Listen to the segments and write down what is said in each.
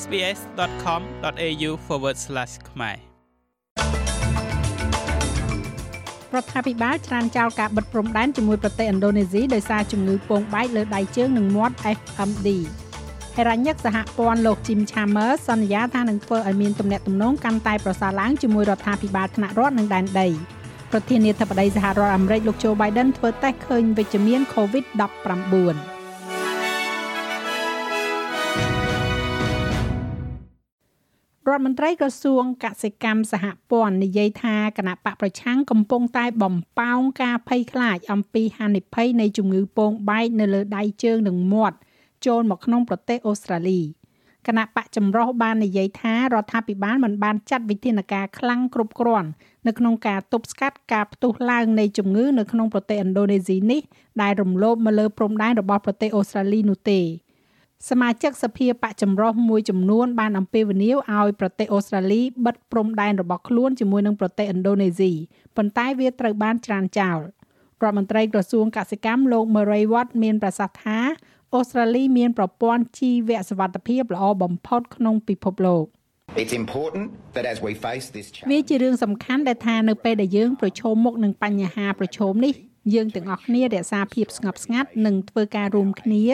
sbs.com.au/ ខ្មែររដ្ឋាភិបាលច្រានចោលការបិទព្រំដែនជាមួយប្រទេសឥណ្ឌូនេស៊ីដោយសារជំងឺពងបែកលើដៃជើងនិងមាត់ FMD ហេរ៉ាញឹកសហព័ន្ធលោក Jim Chalmers សន្យាថានឹងធ្វើឲ្យមានទំនាក់ទំនងកាន់តែប្រសើរឡើងជាមួយរដ្ឋាភិបាលថ្នាក់រដ្ឋនិងដែនដីប្រធានាធិបតីសហរដ្ឋអាមេរិកលោក Joe Biden ធ្វើតេស្តឃើញវិជ្ជមាន COVID-19 រដ្ឋមន្ត្រីក្រសួងកសិកម្មសហព័ន្ធនិយាយថាគណៈបកប្រឆាំងកំពុងតែបំប៉ោងការភ័យខ្លាចអំពីហានិភ័យនៃជំងឺពងបែកនៅលើដៃជើងនិងមាត់ចូលមកក្នុងប្រទេសអូស្ត្រាលីគណៈបកចម្រុះបាននិយាយថារដ្ឋាភិបាលមិនបានចាត់វិធានការខ្លាំងគ្រប់គ្រាន់នៅក្នុងការទប់ស្កាត់ការផ្ទុះឡើងនៃជំងឺនៅក្នុងប្រទេសឥណ្ឌូនេស៊ីនេះដែលរំលោភមកលើព្រំដែនរបស់ប្រទេសអូស្ត្រាលីនោះទេ សមាជិកសភាបកចម្រុះមួយចំនួនបានអំពាវនាវឲ្យប្រទេសអូស្ត្រាលីបិទព្រំដែនរបស់ខ្លួនជាមួយនឹងប្រទេសឥណ្ឌូនេស៊ីប៉ុន្តែវាត្រូវបានច្រានចោលរដ្ឋមន្ត្រីក្រសួងកសិកម្មលោក Murray Watt មានប្រសាសន៍ថាអូស្ត្រាលីមានប្រព័ន្ធជីវសុវត្ថិភាពល្អបំផុតក្នុងពិភពលោក It's important that as we face this វាជារឿងសំខាន់ដែលថានៅពេលដែលយើងប្រឈមមុខនឹងបញ្ហាប្រឈមនេះ យើងទាំងអស់គ្នារក្សាភាពស្ងប់ស្ងាត់និងធ្វើការរួមគ្នា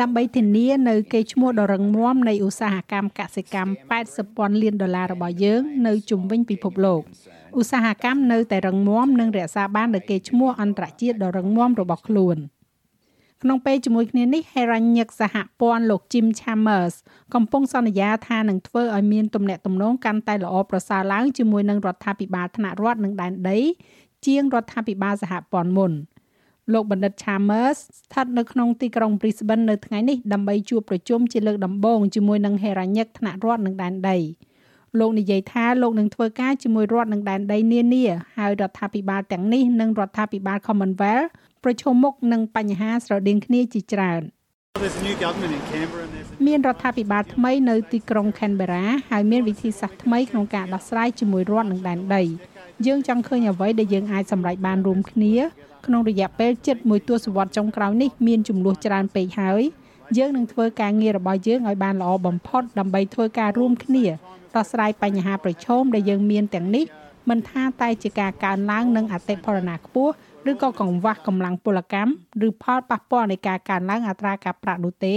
ដើម្បីធានានៅកេរ្តិ៍ឈ្មោះដ៏រឹងមាំនៃឧស្សាហកម្មកសិកម្ម80ពាន់លានដុល្លាររបស់យើង នៅជុំវិញពិភពលោកឧស្សាហកម្មនៅតែរឹងមាំនិងរក្សាបាននូវកេរ្តិ៍ឈ្មោះអន្តរជាតិដ៏រឹងមាំរបស់ខ្លួនក្នុងពេលជាមួយគ្នានេះហេរ៉ាញឹកសហព័ន្ធលោក Jim Chambers កំពុងសន្យាថានឹងធ្វើឲ្យមានទំនាក់ទំនងកាន់តែល្អប្រសើរឡើងជាមួយនឹងរដ្ឋាភិបាលថ្នាក់រដ្ឋនិងដែនដី ជាងរដ្ឋាភិបាលសហព័ន្ធមុន។លោកបណ្ឌិត Chalmers ស្ថិតនៅក្នុងទីក្រុង Brisbane នៅថ្ងៃនេះដើម្បីជួបប្រជុំជាលើកដំបូងជាមួយនឹងហេរ៉ាញឹកថ្នាក់រដ្ឋនិងដែនដីលោកនិយាយថាលោកនឹងធ្វើការជាមួយរដ្ឋនិងដែនដីនានាហើយរដ្ឋាភិបាលទាំងនេះនិងរដ្ឋាភិបាល Commonwealth ប្រឈមមុខនឹងបញ្ហាស្រដៀងគ្នាជាច្រើនមានរដ្ឋាភិបាលថ្មីនៅទីក្រុង Canberra ហើយមានវិធីសាស្ត្រថ្មីក្នុងការដោះស្រាយជាមួយរដ្ឋនិងដែនដី យើងចង់ឃើញអ្វីដែលយើងអាចសម្រេចបានរួមគ្នាក្នុងរយៈពេលជិតមួយទសវត្សរ៍ចុងក្រោយនេះមានចំនួនច្រើនពេកហើយយើងនឹងធ្វើការងាររបស់យើងឲ្យបានល្អបំផុតដើម្បីធ្វើការរួមគ្នាដោះស្រាយបញ្ហាប្រឈមដែលយើងមានទាំងនេះមិនថាតែជាការកើនឡើងនឹងអតិផរណាខ្ពស់ឬក៏កង្វះកម្លាំងពលកម្មឬផលប៉ះពាល់នៃការកើនឡើងអត្រាការប្រាក់នោះទេ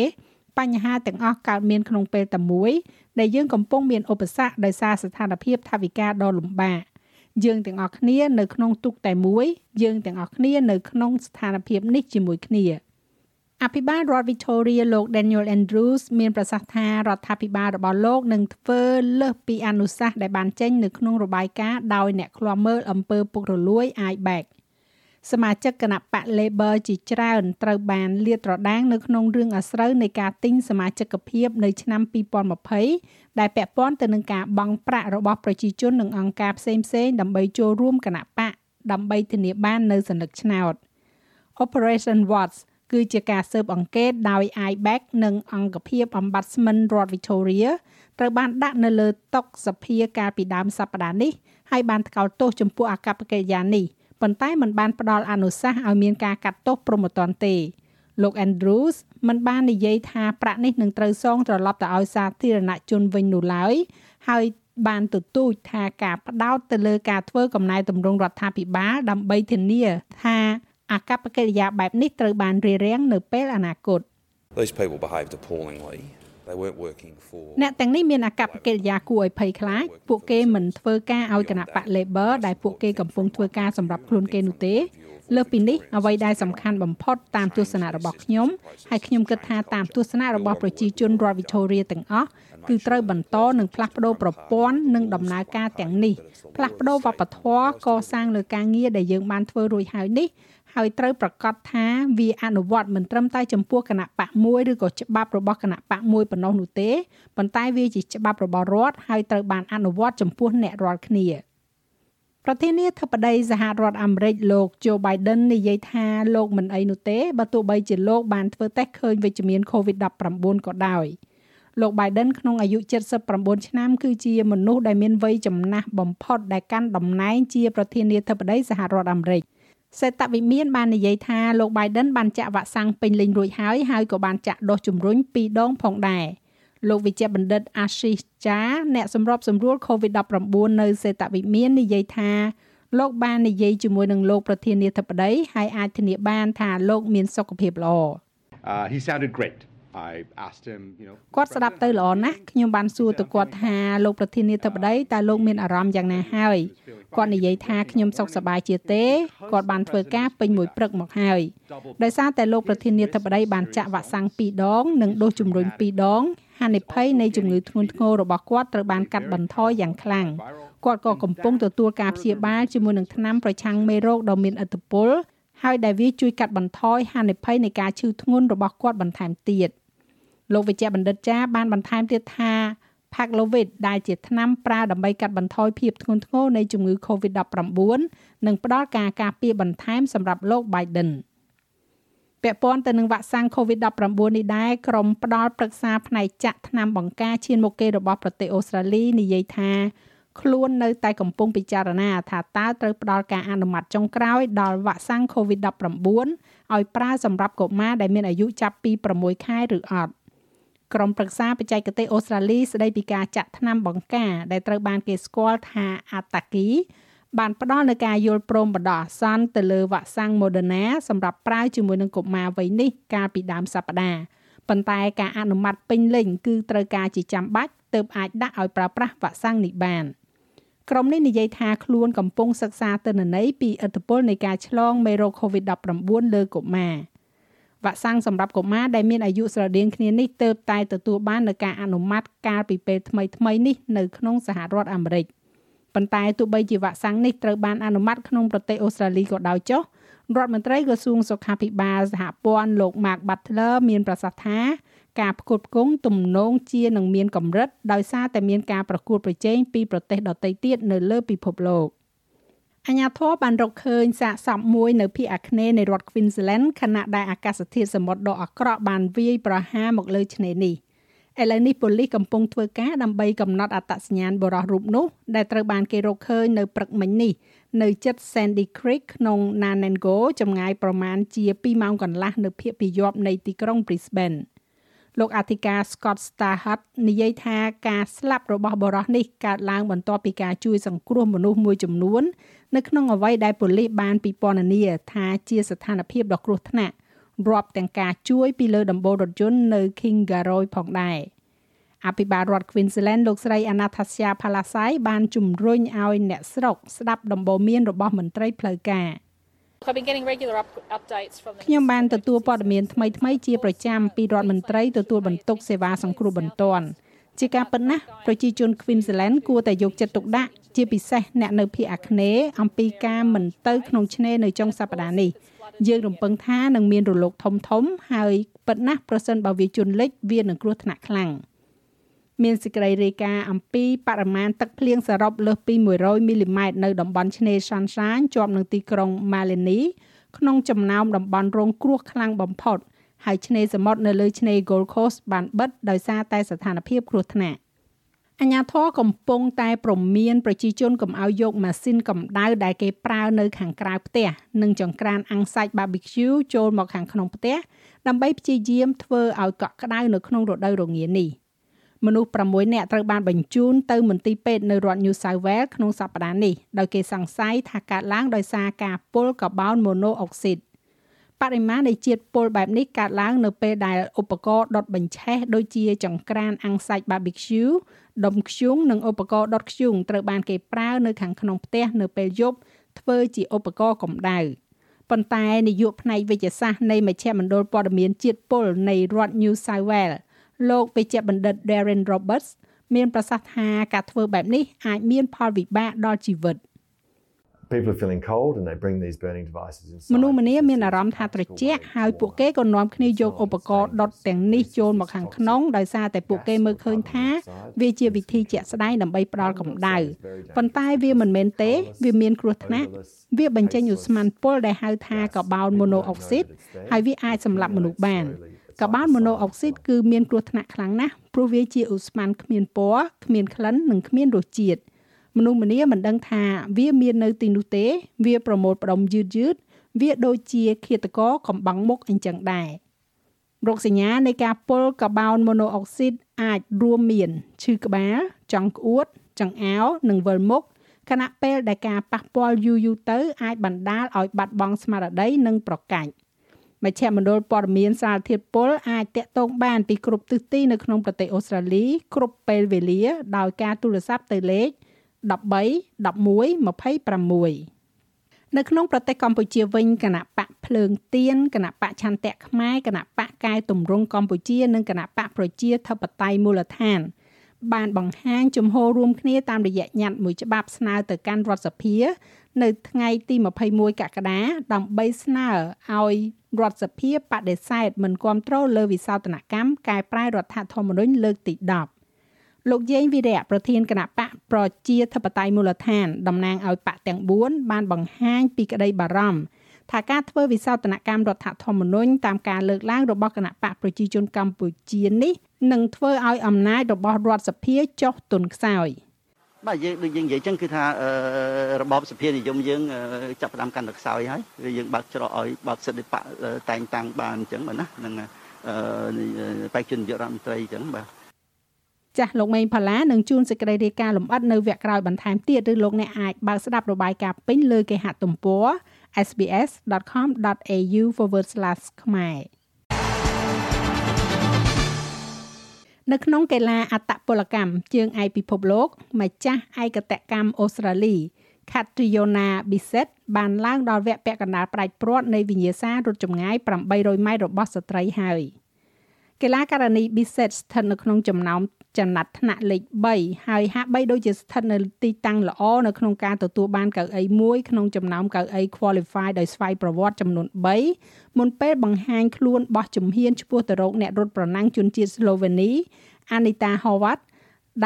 បញ្ហាទាំងអស់កើតមានក្នុងពេលតែមួយដែលយើងកំពុងមានឧបសគ្គដោយសារស្ថានភាពថវិកាដ៏លំបាក យើងទាំងអស់គ្នានៅក្នុងទុកតែមួយយើងទាំងអស់គ្នានៅក្នុងស្ថានភាពនេះជាមួយគ្នាអភិបាលរដ្ឋ Victoria លោក Daniel Andrews មានប្រសាសន៍ថារដ្ឋាភិបាលរបស់លោកនឹងធ្វើលើសពីអនុសាសន៍ដែលបានចេញនៅក្នុងរបាយការណ៍ដោយអ្នកឃ្លាំមើលអំពើពុករលួយ IBAC សមាជិកគណៈបក Labor ជាច្រើនត្រូវបានលាតត្រដាងនៅក្នុងរឿងអាស្រូវនៃការទិញសមាជិកភាពនៅឆ្នាំ2020ដែលពាក់ព័ន្ធទៅនឹងការបង់ប្រាក់របស់ប្រជាជននិងអង្គការផ្សេងៗដើម្បីចូលរួមគណៈបកដើម្បីធានាបាននៅសន្លឹកឆ្នោត Operation Watch គឺជាការស៊ើបអង្កេតដោយ IBAC និងអង្គភាព Ombudsman រដ្ឋ Victoria ត្រូវបានដាក់នៅលើតុសភាកាលពីដើមសប្តាហ៍នេះហើយបានថ្កោលទោសចំពោះអកប្បកិរិយានេះ ប៉ុន្តែมันបានផ្ដល់អនុសាសន៍ឲ្យមានការកាត់ទោសព្រមត្តនទេលោក Andrews មិនបាននិយាយថាប្រាក់នេះនឹងត្រូវសងត្រឡប់ទៅឲ្យសាធារណជនវិញនោះឡើយហើយបានទទូចថាការផ្ដោតទៅលើការធ្វើកំណែទម្រង់រដ្ឋាភិបាលដើម្បីធានាថាអកប្បកិរិយាបែបនេះត្រូវបានរារាំងនៅពេលអនាគត These people behaved appallingly They weren't working for អ្នកទាំងនេះមានអកប្បកិរិយាគួរឲ្យភ័យខ្លាចពួកគេមិនធ្វើការឲ្យគណៈបក Labor ដែលពួកគេកំពុងធ្វើការសម្រាប់ខ្លួនគេនោះទេលើសពីនេះអ្វីដែលសំខាន់បំផុតតាមទស្សនៈរបស់ខ្ញុំហើយខ្ញុំគិតថាតាមទស្សនៈរបស់ប្រជាជនរដ្ឋ Victoria ទាំងអស់ គឺត្រូវបន្តនិងផ្លាស់ប្ដូរប្រព័ន្ធនិងដំណើរការទាំងនេះផ្លាស់ប្ដូរវប្បធម៌កសាងលើការងារដែលយើងបានធ្វើរួចហើយនេះហើយត្រូវប្រកាសថាវាអនុវត្តមិនត្រឹមតែចំពោះគណៈបកមួយឬក៏ច្បាប់របស់គណៈបកមួយប៉ុណ្ណោះនោះទេប៉ុន្តែវាជាច្បាប់របស់រដ្ឋហើយត្រូវបានអនុវត្តចំពោះអ្នករាល់គ្នាប្រធានាធិបតីសហរដ្ឋអាមេរិកលោក Joe Biden និយាយថាលោកមិនអីនោះទេបើទោះបីជាលោកបានធ្វើតេស្តឃើញវិជ្ជមាន COVID-19 ក៏ដោយ លោក Biden ក្នុងអាយុ79ឆ្នាំគឺជាមនុស្សដែលមានវ័យចំណាស់បំផុតដែលកាន់តំណែងជាប្រធានាធិបតីសហរដ្ឋអាមេរិកសេតវិមានបាននិយាយថាលោក Biden បានចាក់វ៉ាក់សាំងពេញលេញរួចហើយហើយក៏បានចាក់ដូសជំរុញ2ដងផងដែរលោកវិជ្ជបណ្ឌិត Ashish Jha អ្នកសម្របសម្រួល COVID-19 នៅសេតវិមាននិយាយថាលោកបាននិយាយជាមួយនឹងលោកប្រធានាធិបតីហើយអាចធានាបានថាលោកមានសុខភាពល្អ Uh, he sounded great. I asked him, you know, គាត់ស្ដាប់ទៅល្អណាស់ខ្ញុំបានសួរទៅគាត់ថាលោកប្រធានាធិបតីតើលោកមានអារម្មណ៍យ៉ាងណាហើយគាត់និយាយថាខ្ញុំសុខសប្បាយជាទេគាត់បានធ្វើការពេញមួយព្រឹកមកហើយដោយសារតែលោកប្រធានាធិបតីបានចាក់វ៉ាក់សាំង2ដង និងដូសជំរុញ2ដងហានិភ័យនៃជំងឺធ្ងន់ធ្ងររបស់គាត់ត្រូវបានកាត់បន្ថយយ៉ាងខ្លាំងគាត់ក៏កំពុងទទួលការព្យាបាលជាមួយនឹងថ្នាំប្រឆាំងមេរោគដ៏មានឥទ្ធិពល ហើយដែលវាជួយកាត់បន្ថយហានិភ័យនៃការឈឺធ្ងន់របស់គាត់បន្ថែមទៀតលោកវិជ្ជបណ្ឌិតចាបានបន្ថែមទៀតថា Paxlovid ដែលជាថ្នាំប្រើដើម្បីកាត់បន្ថយភាពធ្ងន់ធ្ងរនៃជំងឺ Covid-19 និងផ្ដល់ការការពារបន្ថែមសម្រាប់លោក Biden ពាក់ព័ន្ធទៅនឹងវ៉ាក់សាំង COVID-19 នេះដែរក្រុមផ្ដល់ប្រឹក្សាផ្នែកចាក់ថ្នាំបង្ការឈានមុខគេរបស់ប្រទេសអូស្ត្រាលីនិយាយថា ខ្លួននៅតែកំពុងពិចារណាថាតើត្រូវផ្ដល់ការអនុម័តចុងក្រោយដល់វ៉ាក់សាំង COVID-19 ឲ្យប្រើសម្រាប់កុមារដែលមានអាយុចាប់ពី6ខែឬអត់ក្រុមប្រឹក្សាបច្ចេកទេសអូស្ត្រាលីស្ដីពីការចាក់ថ្នាំបង្ការដែលត្រូវបានគេស្គាល់ថាអាតាគីបានផ្ដល់នូវការយល់ព្រមបណ្ដោះអាសន្នទៅលើវ៉ាក់សាំង Moderna សម្រាប់ប្រើជាមួយនឹងកុមារវ័យនេះកាលពីដើមសប្តាហ៍ប៉ុន្តែការអនុម័តពេញលេញគឺត្រូវការជាចាំបាច់ទើបអាចដាក់ឲ្យប្រើប្រាស់វ៉ាក់សាំងនេះបាន។ ក្រុមនេះនិយាយថាខ្លួនកំពុងសិក្សាទិន្នន័យពីឥទ្ធិពលនៃការឆ្លងមេរោគ COVID-19 លើកុមារវ៉ាក់សាំងសម្រាប់កុមារដែលមានអាយុស្រដៀងគ្នានេះទើបតែទទួលបាននូវការអនុម័តកាលពីពេលថ្មីៗនេះនៅក្នុងសហរដ្ឋអាមេរិកប៉ុន្តែទោះបីជាវ៉ាក់សាំងនេះត្រូវបានអនុម័តក្នុងប្រទេសអូស្ត្រាលីក៏ដោយចុះរដ្ឋមន្ត្រីក្រសួងសុខាភិបាលសហព័ន្ធលោក Mark Butler មានប្រសាសន៍ថា ការផ្គត់ផ្គង់ទំនងជានឹងមានកម្រិតដោយសារតែមានការប្រកួតប្រជែងពីប្រទេសដទៃទៀតនៅលើពិភពលោកអញ្ញាធរបានរកឃើញសាកសពមួយនៅភូមិអាគ្នេយ៍នៃរដ្ឋ Queensland ខណៈដែលអាកាសធាតុសមុទ្រដ៏អាក្រក់បានវាយប្រហារមកលើឆ្នេរនេះឥឡូវនេះប៉ូលីសកំពុងធ្វើការដើម្បីកំណត់អត្តសញ្ញាណបរិសុទ្ធរូបនោះដែលត្រូវបានគេរកឃើញនៅព្រឹកមិញនេះនៅជិត Sandy Creek ក្នុង Nanango ចម្ងាយប្រមាណជា2ម៉ោងកន្លះនៅភាគពាយ័ព្យនៃទីក្រុង Brisbane លោកអធិការ Scott Starhut និយាយថាការស្លាប់របស់បរិសនេះកើតឡើងបន្ទាប់ពីការជួយសង្គ្រោះមនុស្សមួយចំនួននៅក្នុងអ្វីដែលប៉ូលីសបានពិពណ៌នាថាជាស្ថានភាពដ៏គ្រោះថ្នាក់រាប់ទាំងការជួយពីលើដំបូលរថយន្តនៅ Kingaroy ផងដែរអភិបាលរដ្ឋ Queensland លោកស្រី Anastasia Palaszczuk បានជំរុញឲ្យអ្នកស្រុកស្ដាប់ដំបូន្មានរបស់មន្ត្រីផ្លូវការ។ ខ្ញុំបានទទួលព័ត៌មានថ្មីៗជាប្រចាំពីរដ្ឋមន្ត្រីទទួលបន្ទុកសេវាសង្គ្រោះបន្ទាន់ជាការពិតណាស់ប្រជាជន Queensland គួរតែយកចិត្តទុកដាក់ជាពិសេសអ្នកនៅភូមិអាគ្នេយ៍អំពីការមិនទៅក្នុងឆ្នេរនៅចុងសប្តាហ៍នេះយើងរំពឹងថានឹងមានរលកធំធំ ហើយពិតណាស់ប្រសិនបើវាជន់លិចវានឹងគ្រោះថ្នាក់ខ្លាំង។ មានសេចក្តីរាយការណ៍អំពីបរិមាណទឹកភ្លៀងសរុបលើសពី100មីលីម៉ែត្រនៅតំបន់ឆ្នេរ Sunshine ជាប់នឹងទីក្រុង Malini ក្នុងចំណោមតំបន់រងគ្រោះខ្លាំងបំផុតហើយឆ្នេរសមុទ្រនៅលើឆ្នេរ Gold Coast បានបិទដោយសារតែស្ថានភាពគ្រោះថ្នាក់អញ្ញាធរកំពុងតែប្រមានប្រជាជនកុំឲ្យយកម៉ាស៊ីនកម្ដៅដែលគេប្រើនៅខាងក្រៅផ្ទះនិងចង្ក្រានអាំងសាច់ barbecue ចូលមកខាងក្នុងផ្ទះដើម្បីព្យាយាមធ្វើឲ្យកក់ក្ដៅនៅក្នុងរដូវរងានេះ។ មនុស្ស6នាក់ត្រូវបានបញ្ជូនទៅមន្ទីរពេទ្យនៅរដ្ឋ New South Wales ក្នុងសប្តាហ៍នេះដោយគេសង្ស័យថាកើតឡើងដោយសារការពុលកាបូនម៉ូណូអុកស៊ីតបរិមាណនៃជាតិពុលបែបនេះកើតឡើងនៅពេលដែលឧបករណ៍ដុតបញ្ឆេះដូចជាចង្ក្រានអាំងសាច់ barbecue ដុំធ្យូងនិងឧបករណ៍ដុតធ្យូងត្រូវបានគេប្រើនៅខាងក្នុងផ្ទះនៅពេលយប់ធ្វើជាឧបករណ៍កម្ដៅប៉ុន្តែនាយកផ្នែកវិទ្យាសាស្ត្រនៃមជ្ឈមណ្ឌលព័ត៌មានជាតិពុលនៃរដ្ឋ New South Wales លោកវិជ្ជបណ្ឌិត Darren Roberts មានប្រសាសន៍ថាការធ្វើបែបនេះអាចមានផលវិបាកដល់ជីវិត people are feeling cold and they bring these burning devices inside មនុស្សម្នាមានអារម្មណ៍ថាត្រជាក់ហើយពួកគេក៏នាំគ្នាយកឧបករណ៍ដុតទាំងនេះចូលមកខាងក្នុងដោយសារតែពួកគេមើលឃើញថាវាជាវិធីជាក់ស្ដែងដើម្បីផ្ដល់កម្ដៅប៉ុន្តែវាមិនមែនទេ វាមានគ្រោះថ្នាក់វាបញ្ចេញឧស្ម័នពុលដែលហៅថាកាបូនម៉ូណូអុកស៊ីតហើយវាអាចសម្លាប់មនុស្សបាន កាបូនម៉ូណូអុកស៊ីតគឺមានគ្រោះថ្នាក់ខ្លាំងណាស់ព្រោះវាជាឧស្ម័នគ្មានពណ៌គ្មានក្លិននិងគ្មានរសជាតិមនុស្សម្នាមិនដឹងថាវាមាននៅទីនោះទេ វាប្រមូលផ្ដុំយឺតយឺតវាដូចជាឃាតករកំបាំងមុខអញ្ចឹងដែររោគសញ្ញានៃការពុលកាបូនម៉ូណូអុកស៊ីតអាចរួមមានឈឺក្បាលចង់ក្អួតចង្អោរនិងវិលមុខខណៈពេលដែលការប៉ះពាល់យូរយូរទៅអាចបណ្ដាលឲ្យបាត់បង់ស្មារតីនិងប្រកាច់ មជ្ឈមណ្ឌលព័ត៌មានសារធាតុពុលអាចតាក់ទងបានពីគ្រប់ទិសទីនៅក្នុងប្រទេសអូស្ត្រាលីគ្រប់ពេលវេលា ដោយការទូរស័ព្ទទៅលេខ13 11 26នៅក្នុងប្រទេសកម្ពុជាវិញគណៈបកភ្លើងទៀនគណៈបកឆន្ទៈខ្មែរគណៈបកកែតម្រង់កម្ពុជានិងគណៈបកប្រជាធិបតេយ្យមូលដ្ឋាន បានបង្ហាញជំហររួមគ្នាតាមរយៈញត្តិមួយច្បាប់ស្នើទៅកាន់រដ្ឋសភា នៅថ្ងៃទី21កក្កដាដើម្បីស្នើឲ្យ រដ្ឋសភាបដិសេធមិនគ្រប់គ្រងលើវិសោធនកម្មកែប្រែរដ្ឋធម្មនុញ្ញលើកទី10លោកយេងវីរៈប្រធានគណៈបកប្រជាធិបតេយ្យមូលដ្ឋានតំណាងឲ្យបកទាំង4បានបង្ហាញពីក្តីបារម្ភថាការធ្វើវិសោធនកម្មរដ្ឋធម្មនុញ្ញតាមការលើកឡើងរបស់គណៈបកប្រជាជនកម្ពុជានេះនឹងធ្វើឲ្យអំណាចរបស់រដ្ឋសភាចុះទន់ខ្សោយ បាទយើងដូចយើងនិយាយចឹងគឺថារបបសភានិយមយើងចាប់ផ្ដើមកាន់តែខ្សោយហើយគឺយើងបើកច្រកឲ្យបើកសិទ្ធិបកតែងតាំងបានអញ្ចឹងបាទណានឹងបេក្ខជននាយករដ្ឋមន្ត្រីអញ្ចឹងបាទចាស់លោកមេងផាឡានឹងជួនសេចក្តីរាយការណ៍លម្អិតនៅវគ្គក្រោយបន្ថែមទៀតឬលោកអ្នកអាចបើកស្ដាប់របាយការណ៍ពេញលើគេហទំព័រ sbs.com.au/ ខ្មែរ នៅក្នុងកីឡាអត្តពលកម្មជើងឯកពិភពលោកម្ចាស់ឯកតកម្មអូស្ត្រាលី Catriona Bisset បានឡើងដល់វគ្គពាក់កណ្ដាលផ្ដាច់ព្រាត់នៃវិញ្ញាសាររត់ចម្ងាយ800ម៉ែត្ររបស់ស្ត្រីហើយ កីឡាករនី Bisset ស្ថិតនៅក្នុងចំណោមចំណាត់ថ្នាក់លេខ3ហើយហាក់បីដូចជាស្ថិតនៅទីតាំងល្អនៅក្នុងការទទួលបានកៅអីមួយក្នុងចំណោមកៅអី qualify ដោយស្វ័យប្រវត្តិចំនួន3មុនពេលបង្ហាញខ្លួនបោះជំហានឆ្ពោះទៅរកអ្នករត់ប្រណាំងជនជាតិ Slovenia Anita Howard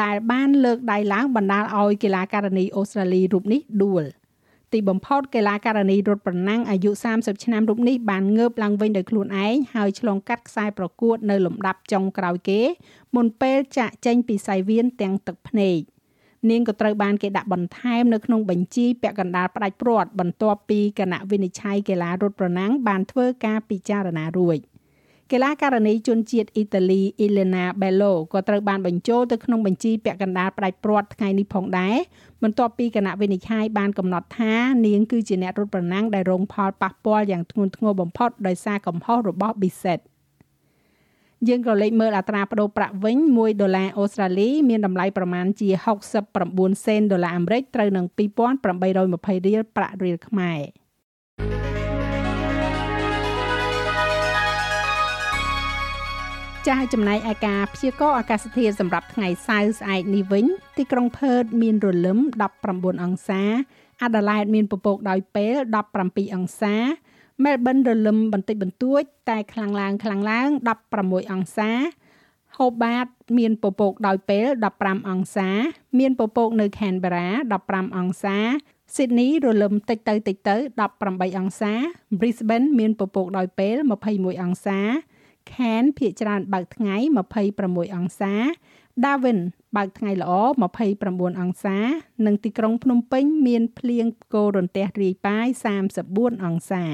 ដែលបានលើកដៃឡើងបណ្ដាលឲ្យកីឡាករនីអូស្ត្រាលីរូបនេះដួល។ ទីបំផុតកីឡាករនីរត់ប្រណាំងអាយុ30ឆ្នាំរូបនេះបានងើបឡើងវិញដោយខ្លួនឯងហើយឆ្លងកាត់ខ្សែប្រកួតនៅលំដាប់ចុងក្រោយគេមុនពេលចាក់ចេញពីសៃវៀនទាំងទឹកភ្នែកនាងក៏ត្រូវបានគេដាក់បន្ថែមនៅក្នុងបញ្ជីពាក់កណ្ដាលផ្ដាច់ព្រាត់បន្ទាប់ពីគណៈវិនិច្ឆ័យកីឡារត់ប្រណាំងបានធ្វើការពិចារណារួច។ កីឡាករនីជនជាតិអ៊ីតាលីអ៊ីលេណាបេឡូក៏ត្រូវបានបញ្ចូលទៅក្នុងបញ្ជីពាក់កណ្ដាលផ្ដាច់ព្រាត់ថ្ងៃនេះផងដែរបន្ទាប់ពីគណៈវិនិច្ឆ័យបានកំណត់ថានាងគឺជាអ្នករត់ប្រណាំងដែលរងផលប៉ះពាល់យ៉ាងធ្ងន់ធ្ងរបំផុតដោយសារកំហុសរបស់ Bisset យើងក៏លេខមើលអត្រាប្តូរប្រាក់វិញ1ដុល្លារអូស្ត្រាលីមានតម្លៃប្រមាណជា69សេនដុល្លារអាមេរិកត្រូវនឹង2820រៀលប្រាក់រៀលខ្មែរ ចាស់ចំណែកឯការព្យាករណ៍អាកាសធាតុសម្រាប់ថ្ងៃសៅរ៍ស្អែកនេះវិញទីក្រុងផឺតមានរលឹម19អង្សាអាដាលេដមានពពកដោយពេល17អង្សាមែលប៊នរលឹមបន្តិចបន្តួច តែខ្លាំងឡើងខ្លាំងឡើង16អង្សាហូបាតមានពពកដោយពេល15អង្សា មានពពកនៅខេនបេរ៉ា15អង្សាស៊ីដនីរលឹមតិចទៅតិចទៅ18អង្សា Brisbane មានពពកដោយពេល21អង្សា Cairn ភាគច្រើនបើកថ្ងៃ26អង្សា Darwin បើកថ្ងៃល្អ29អង្សា និងទីក្រុងភ្នំពេញមានភ្លៀងផ្គររន្ទះរាយប៉ាយ34អង្សា